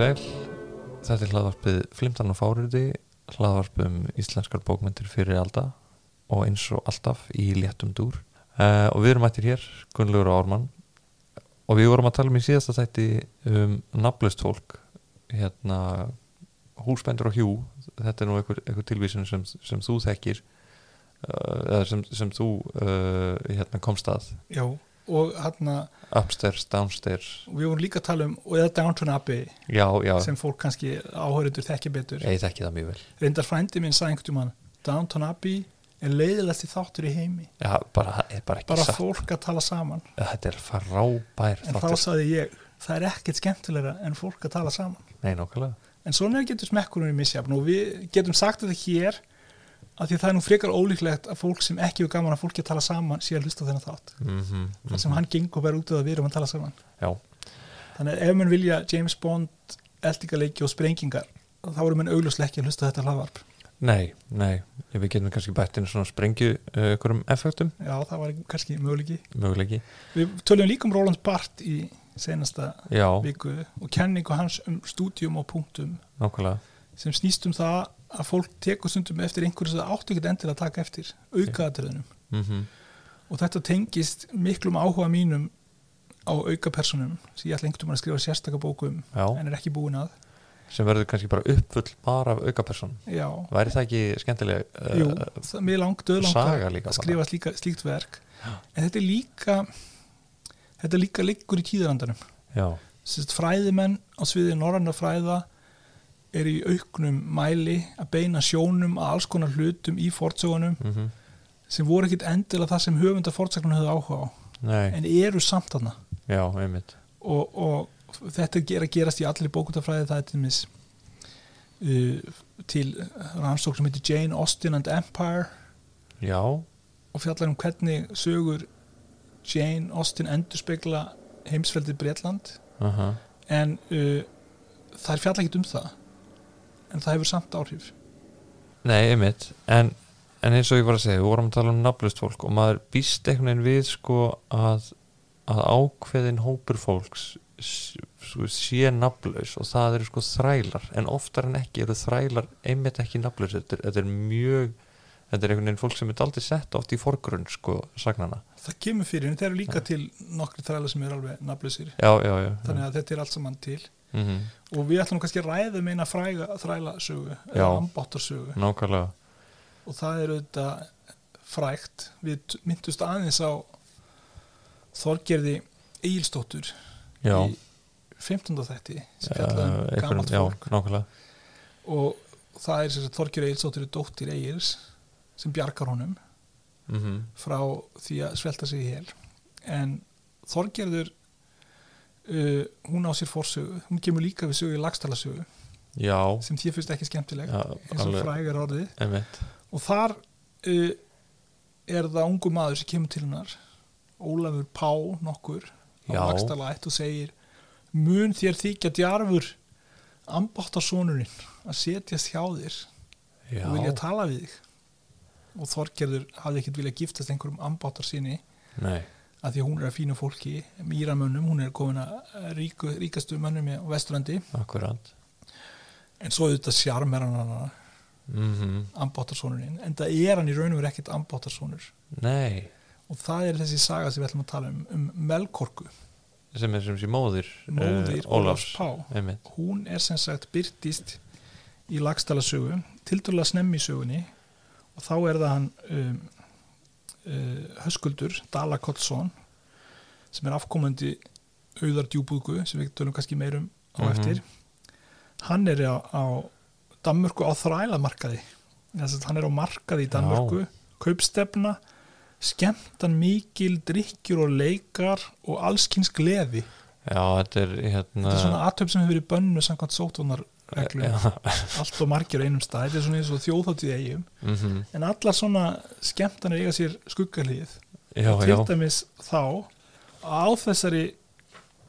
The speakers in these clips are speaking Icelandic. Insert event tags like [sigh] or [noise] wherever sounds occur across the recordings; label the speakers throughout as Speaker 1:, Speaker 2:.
Speaker 1: Sæl. Þetta er hlaðvarpið Flimtan og Fáriti, hlaðvarp um íslenskar bókmyndir fyrir alda og eins og alltaf í léttum dúr. Uh, og við erum mættir hér, Gunnlaugur og Ármann, og við vorum að tala um í síðasta þætti um nafnlaust fólk, hérna húsbændur og hjú, þetta er nú einhver, einhver tilvísun sem, sem þú þekkir, uh, sem, sem þú uh, hérna komst að,
Speaker 2: Já, og hann
Speaker 1: upstairs, downstairs,
Speaker 2: við vorum líka að tala um og eða Downton Abbey
Speaker 1: já, já,
Speaker 2: sem fólk kannski áhörundur þekki betur.
Speaker 1: Ég þekki það mjög vel.
Speaker 2: reyndar frændi minn sagði einhvern tímann Downton Abbey er leiðilegsti þáttur í heimi.
Speaker 1: Já, bara, bara
Speaker 2: bara fólk að tala saman.
Speaker 1: Þetta er frábær
Speaker 2: en þá
Speaker 1: þáttur.
Speaker 2: sagði ég, það er ekkert skemmtilegra en fólk að tala saman.
Speaker 1: Nei,
Speaker 2: en svona getur smekkurinn í misjafn og við getum sagt þetta hér að því það er nú frekar ólíklegt að fólk sem ekki er gaman að fólki að tala saman sé að hlusta þennan þátt.
Speaker 1: Mm -hmm,
Speaker 2: þar sem hann gengur bara út af að við erum að tala saman.
Speaker 1: Já,
Speaker 2: þannig að ef mann vilja James Bond eldingaleiki og sprengingar þá erum mann augljóslega ekki að hlusta þetta hlaðvarp.
Speaker 1: Nei, nei. Við getum kannski bætt inn svona sprengju uh, ykkurum effektum,
Speaker 2: já, það var kannski möguleiki. Við tölum líka um Roland Barth í senasta
Speaker 1: Já,
Speaker 2: viku og kenningu hans um stúdíum og punktum.
Speaker 1: Nákvæmlega.
Speaker 2: sem snýst um það að fólk tekur stundum eftir einhverju sem það áttu ekki endilega að taka eftir aukaðatriðunum
Speaker 1: Mm
Speaker 2: og þetta tengist miklum áhuga mínum á aukapersonum sem ég ætla einhvern veginn að skrifa sérstaka bókum
Speaker 1: Já,
Speaker 2: en er ekki búin að.
Speaker 1: Sem verður kannski bara uppfull bara af aukaperson.
Speaker 2: já,
Speaker 1: Væri það ekki skemmtileg uh,
Speaker 2: jú, það, mér langt döðlangt að skrifa slíka, slíkt verk. En þetta er líka þetta líka liggur í tíðarandanum.
Speaker 1: Já,
Speaker 2: fræðimenn á sviði norranna fræða er í auknum mæli að beina sjónum að alls konar hlutum í fortsögunum
Speaker 1: mm
Speaker 2: sem voru ekkit endilega það sem höfundar fortsagnum höfðu áhuga á
Speaker 1: nei,
Speaker 2: en eru samt þarna.
Speaker 1: Já, einmitt.
Speaker 2: og, og þetta er að gerast í allir bókutafræði það er til mis uh, til rannsók sem heitir Jane Austen and Empire.
Speaker 1: Já,
Speaker 2: og fjallar um hvernig sögur Jane Austen endurspegla heimsveldið Bretland.
Speaker 1: Uh
Speaker 2: en uh, það er fjalla ekkit um það en það hefur samt áhrif.
Speaker 1: Nei, einmitt. En, en eins og ég var að segja, við vorum að tala um nafnlaust fólk og maður býst einhvern veginn við sko að, að ákveðin hópur fólks s- svo sé nafnlaus og það eru sko þrælar. En oftar en ekki eru þrælar einmitt ekki nafnlaus þetta, þetta er mjög þetta er einhvern veginn fólk sem er aldrei sett oft í forgrunn sko sagnana
Speaker 2: það kemur fyrir, en það eru líka til nokkri þræla sem eru alveg nafnlausir.
Speaker 1: Já, já, já,
Speaker 2: þannig að þetta er allt saman til
Speaker 1: mm -hmm.
Speaker 2: og við ætlum kannski að ræða um eina fræga þræla sögu,
Speaker 1: Já.
Speaker 2: ambáttarsögu.
Speaker 1: Nákvæmlega.
Speaker 2: Og það er auðvitað frægt. Við myndust aðeins á Þorgerði Egilstóttur
Speaker 1: já,
Speaker 2: í 15. þætti sem fjallaði um
Speaker 1: já,
Speaker 2: fólk.
Speaker 1: nákvæmlega.
Speaker 2: Og það er sagt Þorgerði Egilstóttur er dóttir Egils sem bjargar honum
Speaker 1: mm
Speaker 2: frá því að svelta sig í hel. En Þorgerður uh, hún á sér fórsögu hún kemur líka við sögu í lagstalasögu
Speaker 1: já,
Speaker 2: sem því finnst ekki skemmtileg
Speaker 1: já
Speaker 2: eins og frægar orðið.
Speaker 1: Einmitt.
Speaker 2: Og þar uh, er það ungu maður sem kemur til hennar Ólafur Pá nokkur á
Speaker 1: Já.
Speaker 2: lagstalætt og segir mun þér þykja djarfur ambáttarsonurinn að setjast hjá þér
Speaker 1: já,
Speaker 2: og vilja tala við þig? Og Þorgerður hafði ekkert viljað giftast einhverjum ambáttar sinni
Speaker 1: nei,
Speaker 2: að því að hún er að fínu fólki mýramönnum, hún er komin að ríku, ríkastu mönnum á Vesturlandi.
Speaker 1: Akkurat.
Speaker 2: En svo auðvitað sjarmer hann hana
Speaker 1: mm
Speaker 2: ambáttarsonurinn en það er hann í raun og verið ekkert ambáttarsonur
Speaker 1: nei,
Speaker 2: og það er þessi saga sem við ætlum að tala um um Melkorku,
Speaker 1: sem er sem sé móðir
Speaker 2: móðir
Speaker 1: uh,
Speaker 2: Ólafs. Pá.
Speaker 1: Einmitt,
Speaker 2: hún er sem sagt byrtist í lagstalasögu tildulega snemmi sögunni og þá er það hann um, Höskuldur Dala Kottsson sem er afkomandi auðar djúbúðgu sem við tölum kannski meirum á
Speaker 1: Mhm.
Speaker 2: eftir. Hann er á, á Danmörku á þrælamarkaði. Hann er á markaði í Danmörku. Kaupstefna skemmtan mikil, drikkjur og leikar og allskins gleði.
Speaker 1: Já, þetta er hérna
Speaker 2: þetta er svona aðtöp sem hefur verið bönnu samkvæmt
Speaker 1: já,
Speaker 2: allt og margir á einum stað, þetta er svona eins og þjóðháttið eigum
Speaker 1: mm
Speaker 2: en allar svona skemmtanir eiga sér skuggalíð
Speaker 1: já,
Speaker 2: til
Speaker 1: já,
Speaker 2: dæmis þá á þessari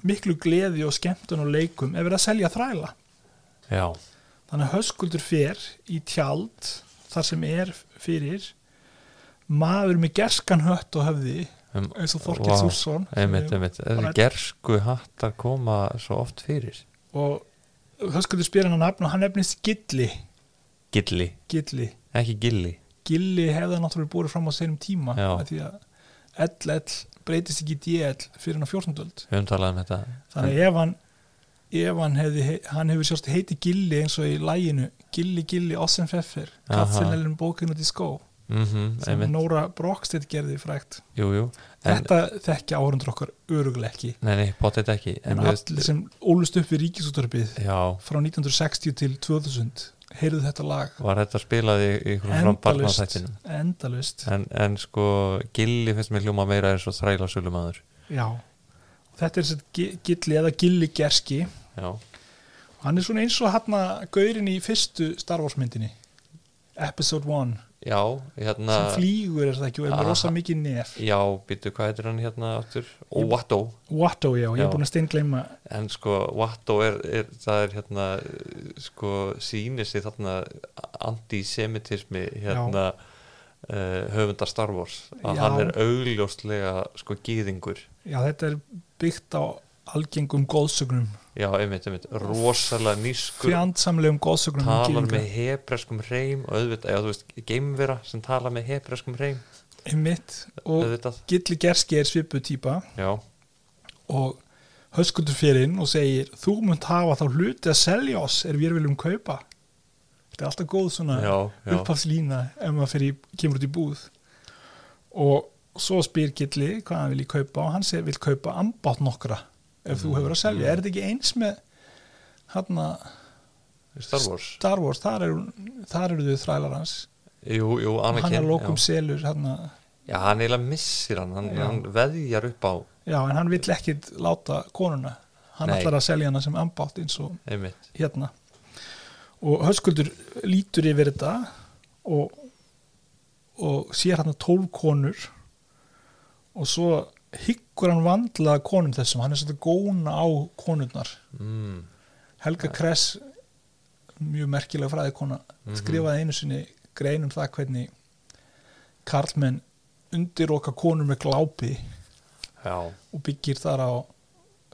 Speaker 2: miklu gleði og skemmtun og leikum er verið að selja þræla.
Speaker 1: Já,
Speaker 2: þannig að höskuldur fer í tjald þar sem er fyrir maður með gerskan hött og höfði
Speaker 1: um,
Speaker 2: eins og Þorkil Súrsson
Speaker 1: gersku hattar koma svo oft fyrir.
Speaker 2: Og höskuldur spyr hann að nafn og hann nefnist Gilli.
Speaker 1: Gilli,
Speaker 2: Gilli,
Speaker 1: ekki Gilli.
Speaker 2: Gilli hefði hann náttúrulega búið fram á seinum tíma af því að LL breytist ekki í DL fyrir hann á 14. öld.
Speaker 1: Við höfum talað um þetta.
Speaker 2: Þannig að ef hann ef hann hefði, hann hefur sérst heiti Gilli eins og í læginu Gilli Gilli Ossen Pfeffer
Speaker 1: Aha.
Speaker 2: Katzenellin bókinu til skó
Speaker 1: mm -hmm,
Speaker 2: sem
Speaker 1: einmitt,
Speaker 2: Nóra Brokstedt gerði frægt.
Speaker 1: Jú, jú en,
Speaker 2: þetta þekkja áhörundur okkar öruglega ekki.
Speaker 1: Nei, nei, potið ekki
Speaker 2: en allir sem ólust upp við ríkisúttarpið frá 1960 til 2000 heyrðu þetta lag.
Speaker 1: Var þetta spilað í, einhverjum barnaþættinum?
Speaker 2: endalust
Speaker 1: en, en sko Gilli finnst mér hljóma meira eins og þræla sölumæður
Speaker 2: já. Þetta er sett Gilli eða Gilli Gerski.
Speaker 1: Já,
Speaker 2: hann er svona eins og hann gaurin í fyrstu Star Wars myndinni. Episode 1
Speaker 1: já, hérna
Speaker 2: sem flýgur er það ekki? Og er með rosa mikið nef.
Speaker 1: Já, býtu, hvað heitir hann hérna aftur? Og Watto
Speaker 2: Watto já, ég er búin að steingleyma.
Speaker 1: En sko Watto er, er það er hérna sko sýnir sig þarna antisemitismi hérna uh, höfundar Star Wars. Að
Speaker 2: Já.
Speaker 1: hann er augljóslega sko gýðingur
Speaker 2: já þetta er byggt á algengum góðsögnum
Speaker 1: já, einmitt, einmitt, rosalega nýskur
Speaker 2: fjandsamlegum góðsögnum um
Speaker 1: talar með hebreskum reym og auðvitað, já þú veist, geimvera sem talar með hebreskum reym
Speaker 2: einmitt. Og
Speaker 1: auðvitað,
Speaker 2: Gilli Gerski er svipu típa
Speaker 1: já,
Speaker 2: og höskuldur fyrir inn og segir þú munt hafa þá hluti að selja oss er við viljum kaupa. Þetta er alltaf góð svona upphafslína ef maður fyrir, kemur út í búð. Og svo spyr Gilli hvað hann vil í kaupa og hann segir vil kaupa ambátt nokkra ef þú
Speaker 1: Mm,
Speaker 2: hefur að selja,
Speaker 1: mm.
Speaker 2: er þetta ekki eins með hann
Speaker 1: Star Wars,
Speaker 2: Star Wars, þar eru, þar eru þau þrælar hans.
Speaker 1: Jú, jú,
Speaker 2: og hann
Speaker 1: Anakin
Speaker 2: að lokum
Speaker 1: já.
Speaker 2: selur hann
Speaker 1: já, hann eiginlega missir hann. Hann, hann veðjar upp á
Speaker 2: já, en hann vill ekkit láta konuna. Hann
Speaker 1: Nei.
Speaker 2: ætlar að selja hana sem ambátt eins og
Speaker 1: einmitt,
Speaker 2: hérna. Og höskuldur lítur yfir þetta og, og sér hann tólf konur. Og svo hyggur hann vandla konum þessum, hann er svolítið góna á konurnar.
Speaker 1: Mm,
Speaker 2: Helga Kress mjög merkilega fræðikona
Speaker 1: Mhm.
Speaker 2: skrifaði einu sinni grein um það hvernig karlmenn undiroka konur með glápi
Speaker 1: já,
Speaker 2: og byggir þar á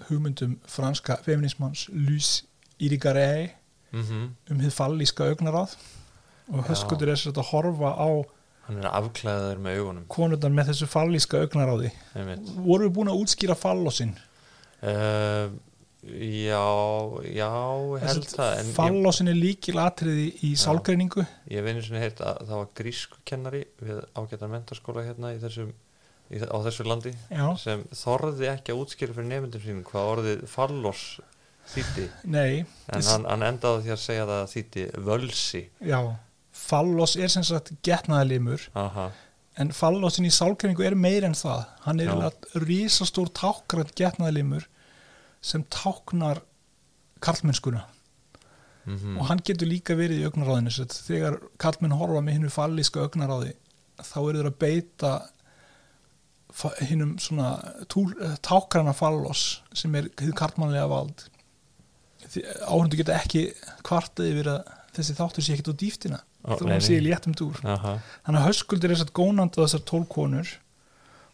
Speaker 2: hugmyndum franska feminismans Luce Irigaray
Speaker 1: mhm.
Speaker 2: um hið fallíska augnaráð. Og
Speaker 1: Já.
Speaker 2: höskuldur er sér að horfa á
Speaker 1: hann er afklæðaður með augunum.
Speaker 2: Konundar með þessu fallíska augnaráði voru við búin að útskýra fallosinn?
Speaker 1: Uh, já, já held það
Speaker 2: fallosinn er líkil atriði í
Speaker 1: Já.
Speaker 2: sálgreiningu.
Speaker 1: Ég einu sinni heyrt að það var grísku kennari við ágættan mentarskóla hérna þessum, í, á þessu landi
Speaker 2: já,
Speaker 1: sem þorði ekki að útskýra fyrir nefndum sínum hvað orðið fallos þýtti en hann, hann endaði því að segja það að þýtti völsi.
Speaker 2: Já fallos er sem sagt getnaðalimur en fallosinn í sálgreiningu er meir en það. Hann er
Speaker 1: Já.
Speaker 2: risastór tákrand getnaðalimur sem táknar karlmennskuna.
Speaker 1: Mm
Speaker 2: og hann getur líka verið í augnaráðinu þegar kallmenn horfa með hinnu fallíska augnaráði þá eru þeir að beita hinnum svona túl, tákrana fallos sem er karlmannlega vald. Áhundu geta ekki kvartað yfir að þessi þáttur sé ekkert á dýftina Sé
Speaker 1: nei.
Speaker 2: í léttum dúr.
Speaker 1: Aha,
Speaker 2: þannig að höskuldur er þess að gónandi á þessar tólkonur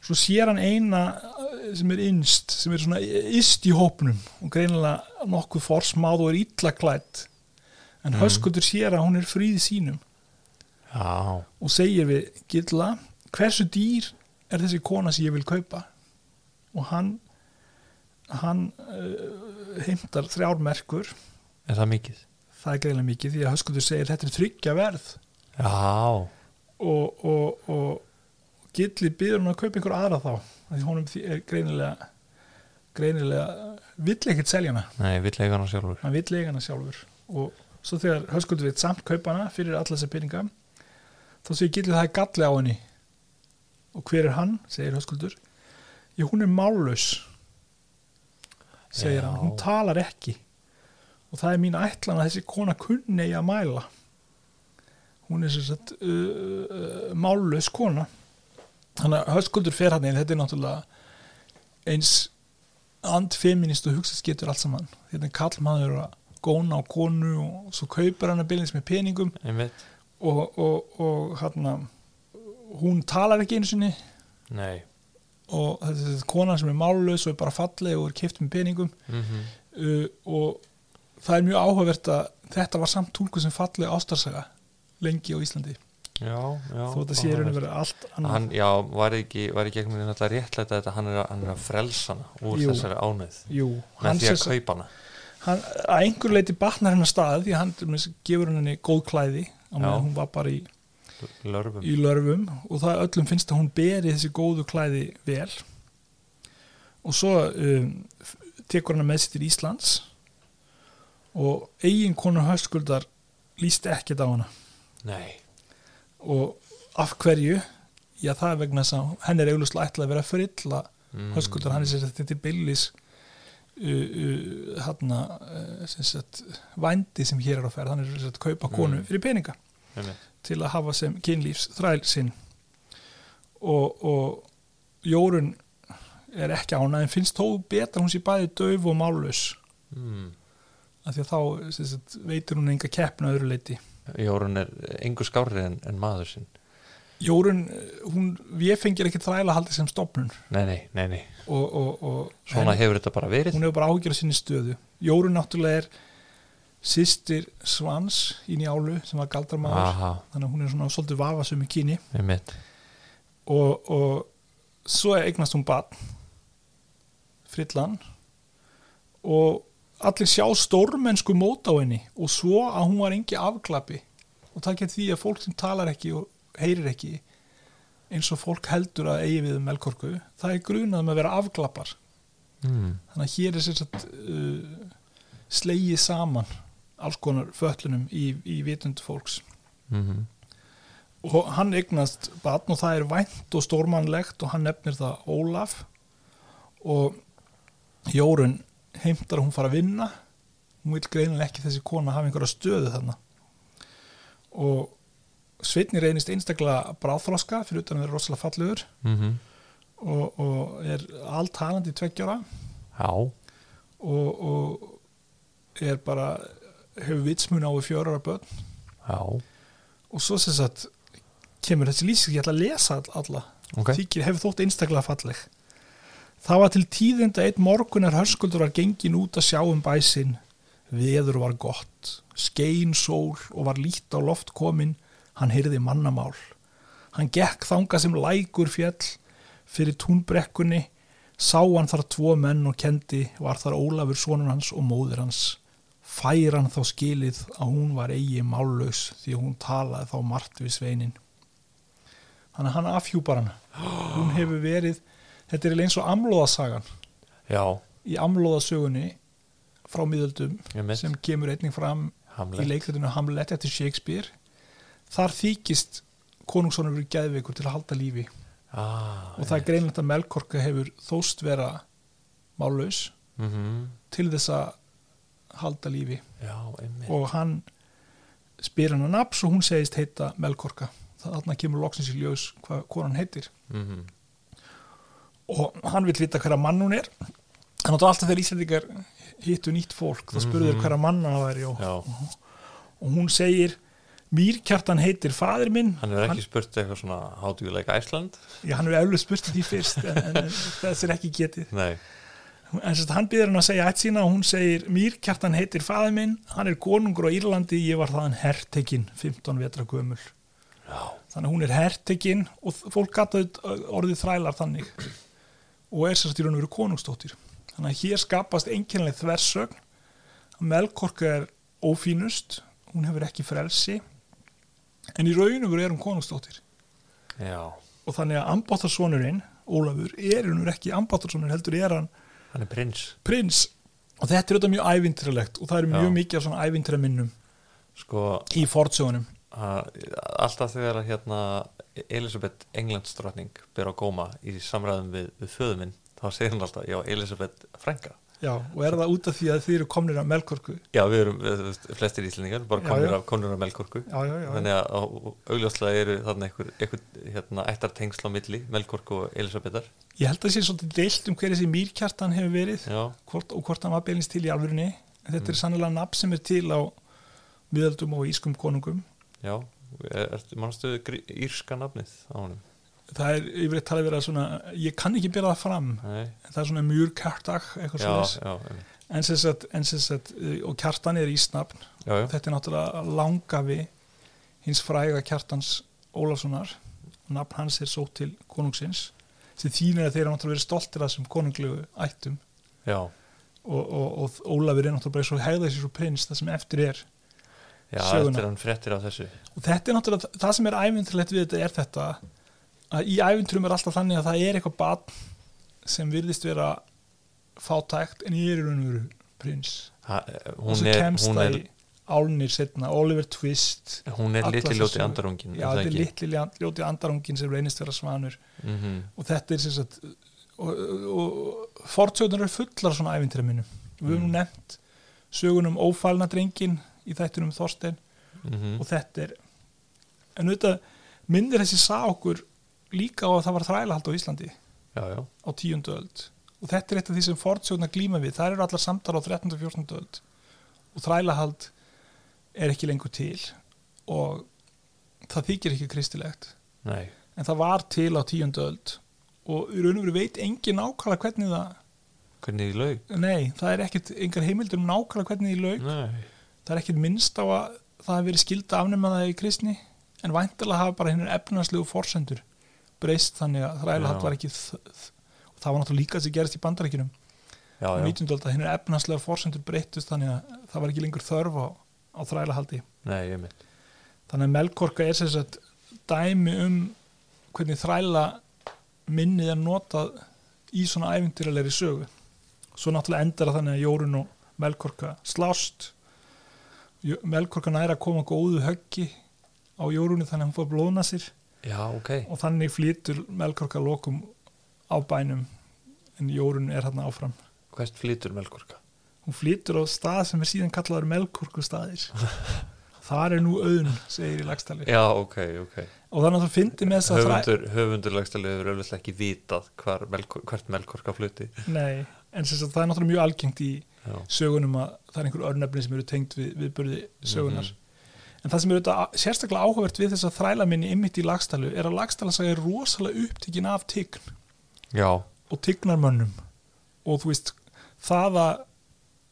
Speaker 2: svo sér hann eina eh, sem er innst sem er svona ist í hópnum og greinilega nokkuð forsmáð og er illa klætt en
Speaker 1: Mm.
Speaker 2: höskuldur sér að hún er fríð sínum.
Speaker 1: Já.
Speaker 2: Og segir við Gilla hversu dýr er þessi kona sem ég vil kaupa? Og hann hann uh, heimtar þrjár merkur.
Speaker 1: Er það mikið?
Speaker 2: Það er greinilega mikið því að höskuldur segir þetta er þryggja verð.
Speaker 1: Já,
Speaker 2: og, og, og Gilli byður hann að kaupa einhver aðra þá því því er greinilega greinilega vill ekkert selja hana.
Speaker 1: Nei, vill eiga hann sjálfur.
Speaker 2: Hann vill eiga hana sjálfur. Og svo þegar höskuldur við samt kaupa hana fyrir alla þessar peninga þá segir Gilli það er galli á henni. Og hver er hann, segir höskuldur. Já hún er mállaus segir
Speaker 1: Já.
Speaker 2: hann, hún talar ekki og það er mín ætlan að þessi kona kunni eigi að mæla. Hún er sem sagt uh, uh, mállaus kona. Þannig að höskuldur fer hann inn. Þetta er náttúrulega eins andfeminist og hugsast getur allt saman. Þetta er kallmaður að góna á konu og svo kaupir hann að byrjins með peningum. Og, og, og hérna hún talar ekki einu sinni.
Speaker 1: Nei.
Speaker 2: Og þetta er kona sem er mállaus og er bara falleg og er kipt með peningum.
Speaker 1: Mm
Speaker 2: uh, og það er mjög áhugavert að þetta var samt túlku sem falleg ástarsaga lengi á Íslandi.
Speaker 1: Já, já
Speaker 2: þó þetta sé í raun og verið allt annað.
Speaker 1: Hann, já, var ekki, var ekki einhvern veginn alltaf réttlæta þetta hann er, að- hann er að frelsa hana úr
Speaker 2: Jú.
Speaker 1: þessari ánæð
Speaker 2: Jú,
Speaker 1: með því að kaupa hana.
Speaker 2: Hann, að einhver leiti batnar hennar stað því hann gefur henni góð klæði á meðan hún var bara í,
Speaker 1: lörfum.
Speaker 2: í lörfum. Og það öllum finnst að hún beri þessi góðu klæði vel. Og svo um, tekur hann með sér til Íslands og eigin konur höskuldar líst ekkert á hana
Speaker 1: nei,
Speaker 2: og af hverju já það er vegna þess að henni er auglustlega ætlað að vera frilla
Speaker 1: mm.
Speaker 2: höskuldar, hann er sér þetta til billis uh, uh, hann uh, sem sagt vændi sem hér er á ferð, hann er sem sagt kaupa konu
Speaker 1: Mm.
Speaker 2: fyrir peninga
Speaker 1: einmitt.
Speaker 2: til að hafa sem kynlífs þræl sinn og, og Jórun er ekki ánað en finnst þó betra hún sé bæði döf og mállaus
Speaker 1: mm.
Speaker 2: Af því að þá sagt, veitur hún enga keppna öðru leiti
Speaker 1: Jórun er engu skárri en, en maður sinn.
Speaker 2: Jórun, hún, við fengir ekki þræla haldið sem stopnun
Speaker 1: nei, nei, nei, nei.
Speaker 2: og, og, og
Speaker 1: svona hefur þetta bara verið.
Speaker 2: hún hefur bara af sinni stöðu. Jórun náttúrulega er sýstir Svans í njálu sem var galdarmaður. Þannig að hún er svona svolítið vafasum í kyni og, og svo eignast hún barn. Frillan. Og allir sjá stórmennsku mót á henni og svo að hún var engi afklappi og það getur því að fólk sem talar ekki og heyrir ekki eins og fólk heldur að eigi við um melkorku það er grunað með að vera afklappar
Speaker 1: mm.
Speaker 2: þannig að hér er sér satt uh, slegið saman alls konar föllunum í, í vitund fólks.
Speaker 1: Mm
Speaker 2: og hann eignast barn og það er vænt og stórmannlegt og hann nefnir það Ólaf. Og Jórun heimtar að hún fara að vinna. Hún vil greinilega ekki þessi kona hafa einhverja stöðu þarna. Og Sveitni reynist einstaklega bráþroska fyrir utan að vera rosalega fallegur.
Speaker 1: -hmm.
Speaker 2: og, og er alltalandi tveggjara
Speaker 1: já,
Speaker 2: og, og er bara hefur vitsmun á við fjórar börn.
Speaker 1: Já,
Speaker 2: og svo sem sagt kemur þessi lýsing, ég ætla að lesa all- alla.
Speaker 1: Ok.
Speaker 2: Þykir hefur þótt einstaklega falleg það var til tíðinda einn morgun er hörskuldur var gengin út að sjá um bæsin veður var gott skein sól og var lít á loft komin hann heyrði mannamál. Hann gekk þanga sem lækur fjall fyrir túnbrekkunni sá hann þar tvo menn og kendi var þar Ólafur sonur hans og móðir hans. Fær hann þá skilið að hún var eigi mállaus því hún talaði þá margt við sveinin. Þannig hann afhjúpar hana. Hún hefur verið þetta er eins og amlóðasagan
Speaker 1: já,
Speaker 2: í amlóðasögunni frá miðöldum sem kemur einnig fram í
Speaker 1: Hamlet.
Speaker 2: leikritinu Hamlet eftir Shakespeare. Þar þykist konungssonur verið geðveikur til að halda lífi.
Speaker 1: Ah,
Speaker 2: og það er greinlegt að Melkorka hefur þóst vera mállaus
Speaker 1: mm -hmm.
Speaker 2: til þess að halda lífi.
Speaker 1: Já,
Speaker 2: og hann spyr hann að nafs og hún segist heita Melkorka. Þarna kemur loksins í ljós hvað hann heitir.
Speaker 1: Mm
Speaker 2: og hann vil vita hverja mann hún er. Þannig að alltaf þegar Íslandingar hittu nýtt fólk þá spurðu þeir
Speaker 1: Mhm.
Speaker 2: hverja mann hann væri og, og hún segir Mýrkjartan heitir fadir minn.
Speaker 1: Hann er ekki spurt eitthvað svona how do you like Iceland?
Speaker 2: Já, hann er eflug spurt því fyrst en, en, en þess er ekki getið.
Speaker 1: Nei,
Speaker 2: en sérst, hann byrður hann að segja ætt sína og hún segir Mýrkjartan heitir fadir minn. Hann er konungur á Írlandi, ég var þaðan hertekinn 15 vetra gömul.
Speaker 1: Já,
Speaker 2: þannig að hún er hertekinn og fólk gata orðið þrælar þannig og er sérst í raun og veru konungstóttir þannig að hér skapast einkennileg þversögn. Að Melkorka er ófínust hún hefur ekki frelsi en í raun og veru er hún konungstóttir
Speaker 1: já.
Speaker 2: Og þannig að ambáttarsonurinn Ólafur er hún ekki ambáttarsonur heldur er hann
Speaker 1: hann er prins.
Speaker 2: prins. Og þetta er auðvitað mjög ævintýralegt og það eru mjög
Speaker 1: Já.
Speaker 2: mikið af svona ævintýraminnum
Speaker 1: sko,
Speaker 2: í fortsögunum
Speaker 1: alltaf þegar hérna Elisabeth Englandsdrottning ber á góma í samræðum við, við föðu minn þá segir hann alltaf, já, Elisabeth frænka.
Speaker 2: Já, og er það út af því að þið eru komnir af Melkorku?
Speaker 1: Já, við erum, flestir íslendingar bara
Speaker 2: Já,
Speaker 1: komnir
Speaker 2: já.
Speaker 1: af, komnir af melkorku.
Speaker 2: Já, já, já,
Speaker 1: þannig að augljóslega eru þarna einhver, einhver hérna, ættartengsl á milli Melkorku og Elisabethar
Speaker 2: Ég held að það sé svolítið deilt um hver þessi mýrkjartan hefur verið
Speaker 1: já,
Speaker 2: hvort, og hvort hann var beinist til í alvörinni en þetta er sannlega nafn sem er til á miðaldum og ískum konungum
Speaker 1: já mannstu írska nafnið á honum?
Speaker 2: Það er yfirleitt talið vera svona ég kann ekki byrja það fram
Speaker 1: Nei,
Speaker 2: en það er svona mjúrkartag eitthvað svo
Speaker 1: einmitt.
Speaker 2: en sem sagt, en sem sagt uh, og kjartan er ísnafn.
Speaker 1: Já, já,
Speaker 2: þetta er náttúrulega langafi hins fræga kjartans Ólafssonar. Nafn hans er sótt til konungsins sem þýnir að þeir eru náttúrulega verið stoltir að þessum konunglegu ættum.
Speaker 1: Já,
Speaker 2: og, og, og Ólafur er náttúrulega bara svo hegða sér svo prins það sem eftir er Söguna.
Speaker 1: af
Speaker 2: og þetta er náttúrulega, það sem er ævintrilegt við þetta er þetta að í ævintrum er alltaf þannig að það er eitthvað barn sem virðist vera fátækt en ég er í raun og veru prins
Speaker 1: ha,
Speaker 2: og
Speaker 1: hún
Speaker 2: svo kemst það í álnir setna, Oliver Twist
Speaker 1: hún er litli ljóti andarungin
Speaker 2: já, þetta er litli ljóti andarungin sem reynist vera svanur
Speaker 1: mm -hmm.
Speaker 2: og þetta er sem sagt og, og, og fortsögnar eru fullar svona ævintýra minnum við höfum
Speaker 1: Mm.
Speaker 2: nefnt sögunum ófælna drengin í þættinum Þorstein
Speaker 1: Mm
Speaker 2: og þetta er en auðvitað myndir þessi sá okkur líka á að það var þrælahald á Íslandi
Speaker 1: já, já,
Speaker 2: á tíundu öld. Og þetta er eitt af því sem fortsjóðna glíma við. Það eru allar samtala á 13. og 14. öld. Og þrælahald er ekki lengur til. Og það þykir ekki kristilegt.
Speaker 1: Nei.
Speaker 2: En það var til á tíundu öld. Og í raun og veru veit engin nákvæmlega hvernig það
Speaker 1: hvernig í laug?
Speaker 2: Nei, það er ekkit engar heimildur um nákvæmlega hvernig því laug.
Speaker 1: Nei,
Speaker 2: það er ekkit minnst á að það hefur verið skilda afnema það í kristni en væntalega hafa bara hinnur efnarslegu forsendur breyst þannig að
Speaker 1: Já.
Speaker 2: var ekki og það var náttúrulega líka sem gerist í bandarækjunum 19. öld að hinnur efnarslegar forsendur breyttust þannig að það var ekki lengur þörf á, á
Speaker 1: mynd
Speaker 2: þannig að Melkorka er sem sagt dæmi um hvernig þræla minnið er notað í svona æfintýralegri sögu svo náttúrulega endar það þannig að Jórun og Melkorka slást Jó- Melkorka næra að koma góðu höggi á Jórunni þannig að hún fór að blóðna sér.
Speaker 1: Já, ok,
Speaker 2: og þannig flytur Melkorka lokum á bænum en Jórun er hérna áfram.
Speaker 1: Hvert flýtur melkorka?
Speaker 2: Hún flytur á stað sem er síðan kallaður Melkorku staðir [laughs] þar er nú auðn, segir í lagstali
Speaker 1: já, ok, ok.
Speaker 2: Og þannig að það fyndi með þess að
Speaker 1: höfundur, höfundur lagstæli hefur auðvitað ekki vitað hvar hvert melkorka fluti
Speaker 2: nei, en sem sagt, það er náttúrulega mjög algengt í
Speaker 1: já,
Speaker 2: sögunum að það er einhver örnefni sem eru tengt við, við börði sögunar
Speaker 1: Mhm.
Speaker 2: en það sem er auðvitað sérstaklega áhugavert við þess að þræla minni ymmit í lagstælu er að lagstæla sagði rosalega upptekinn af tign
Speaker 1: já,
Speaker 2: og tignarmönnum. Og þú veist, það að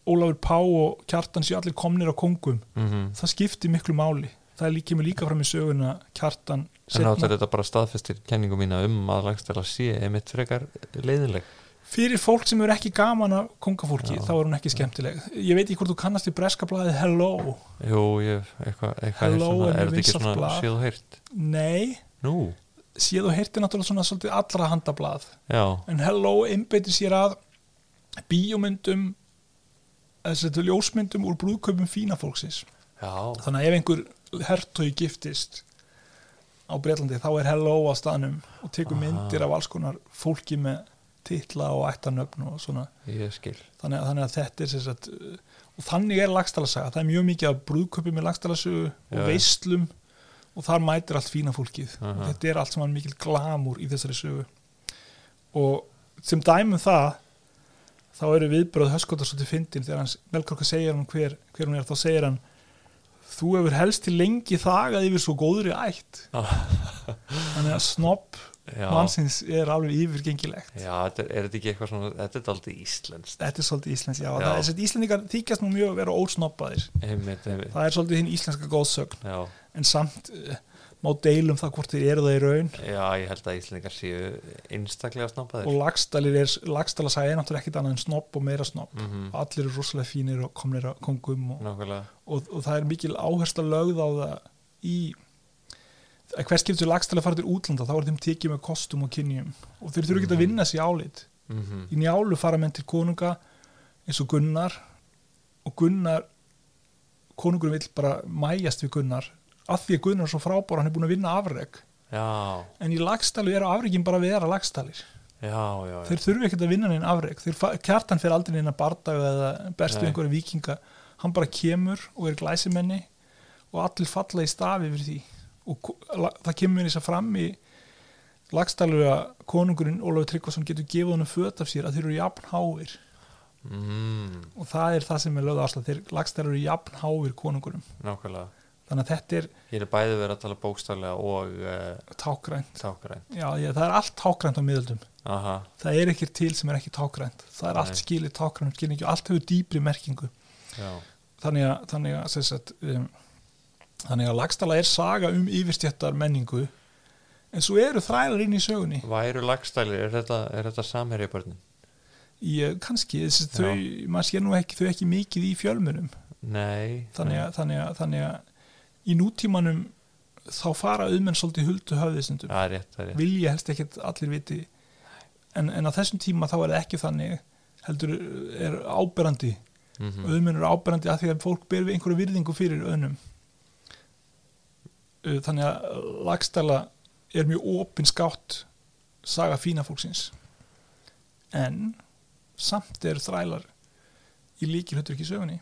Speaker 2: Ólafur Pá og Kjartan séu allir komnir á kongum
Speaker 1: mm
Speaker 2: það skiptir miklu máli. Það er kemur líka fram í söguna Kjartan
Speaker 1: en áttur þetta bara staðfestir kenningu mína um að lagstæla sé einmitt frekar leiðinleg
Speaker 2: fyrir fólk sem eru ekki gaman af kongafólki
Speaker 1: Já.
Speaker 2: þá er hún ekki skemmtileg. Ég veit ekki hvort þú kannast í breska blaðið Hello.
Speaker 1: Jú, ég, eitthvað, eitthvað er,
Speaker 2: Hello
Speaker 1: svona,
Speaker 2: er
Speaker 1: er þetta ekki svona og heyrt?
Speaker 2: Nei,
Speaker 1: nú,
Speaker 2: séð og heyrti náttúrulega svona svolítið allra handa blað.
Speaker 1: Já,
Speaker 2: en Hello einbeitir sér að bíómyndum þessi ljósmyndum úr brúðkaupum fína fólksins.
Speaker 1: Já.
Speaker 2: Þannig að ef einhver hertói giftist á Breitlandi þá er Hello á staðnum og tekur myndir af alls konar fólki með titla og ættanöfn og svona. Þannig að, þannig að þetta er sagt, uh, og þannig er lagstalasaga, það er mjög mikið af brúðköpi með lagstalasögu
Speaker 1: Já,
Speaker 2: og veislum og þar mætir allt fína fólkið. Og
Speaker 1: Aha.
Speaker 2: þetta er allt saman mikil glamúr í þessari sögu. Og sem dæmum það þá eru viðbröð höskotar svolítið fyndin þegar hans Melkorka segir hann hver, hver hún er þá segir hann þú hefur helst til lengi þagað yfir svo góðri ætt.
Speaker 1: Já.
Speaker 2: þannig að snopp mannsins er alveg yfirgengilegt.
Speaker 1: Já þetta er, er þetta ekki eitthvað svona þetta er aldrei íslenskt.
Speaker 2: Þetta er svolítið íslensk, já,
Speaker 1: Já.
Speaker 2: það svolítið íslendingar þykjast nú mjög að vera ósnoppaðir
Speaker 1: einmitt, einmitt.
Speaker 2: Það er svolítið hinn íslenska góðsögn
Speaker 1: já,
Speaker 2: en samt uh, má deilum það hvort þeir eru það í raun.
Speaker 1: Já, ég held að íslendingar séu einstaklega snabbaðir
Speaker 2: og lagstalir er, lagstala sagði náttúrulega ekkit annað en snopp og meira snopp
Speaker 1: mm
Speaker 2: allir eru rosalega fínir og komnir að kongum og, og, og það er mikil áhersla lögð á það í að hver skiptur lagstala fara til útlanda þá er þeim tekið með kostum og kynjum. Og þeir þurfa ekki að
Speaker 1: Mhm.
Speaker 2: vinna sér álit.
Speaker 1: Mm
Speaker 2: í njálu fara menn til konunga eins og Gunnar og Gunnar konungur vill bara mæjast við Gunnar af því að Gunnar er svo frábár hann er búin að vinna afreg
Speaker 1: já,
Speaker 2: en í lagstælu eru afregin bara að vera lagstælir
Speaker 1: já, já, já.
Speaker 2: þeir þurfi ekkert að vinna neinn afreg kjartan fyrir aldrei neina bardaga eða bestu
Speaker 1: Nei.
Speaker 2: einhverja vikinga hann bara kemur og er glæsimenni og allir falla í stafi yfir því og það kemur þess að fram í lagstælu að konungurinn Ólafur Tryggvason getur gefið honum föt af sér að þeir eru jafn háir.
Speaker 1: Mm,
Speaker 2: og það er það sem er lögð áslag þeir lagstælu eru jafn háir konungurum
Speaker 1: nákvæmlega.
Speaker 2: Þannig að þetta er
Speaker 1: Hér er bæði verið að tala bókstaflega og uh,
Speaker 2: tákrænt
Speaker 1: tákrænt
Speaker 2: já, ég, það er allt tákrænt á miðöldum.
Speaker 1: Aha,
Speaker 2: það er ekki til sem er ekki tákrænt það er
Speaker 1: Nei.
Speaker 2: allt skilið tákrænt skilningi og allt hefur dýpri merkingu.
Speaker 1: Já,
Speaker 2: þannig að, þannig að, sem sagt, um, þannig að lagstala er saga um yfirstjættar menningu en svo eru þrælar inn í sögunni.
Speaker 1: Væru lagstælir, er þetta, er þetta
Speaker 2: ég, kannski, þessi, þau, maður sér nú ekki þau ekki mikið í fjölmunum
Speaker 1: Nei
Speaker 2: þannig að, þannig að, þannig að í nútímanum þá fara auðmenn svolítið huldu höfði stundum
Speaker 1: Það er rétt, það er rétt.
Speaker 2: Vilja helst ekkert allir viti. En, en á þessum tíma þá er það ekki þannig heldur er áberandi.
Speaker 1: Mm
Speaker 2: auðmenn eru áberandi að því að fólk ber við einhverju virðingu fyrir auðnum þannig að lagstæla er mjög opin skátt saga fína fólksins. En samt er þrælar í líkil höttur ekki sögunni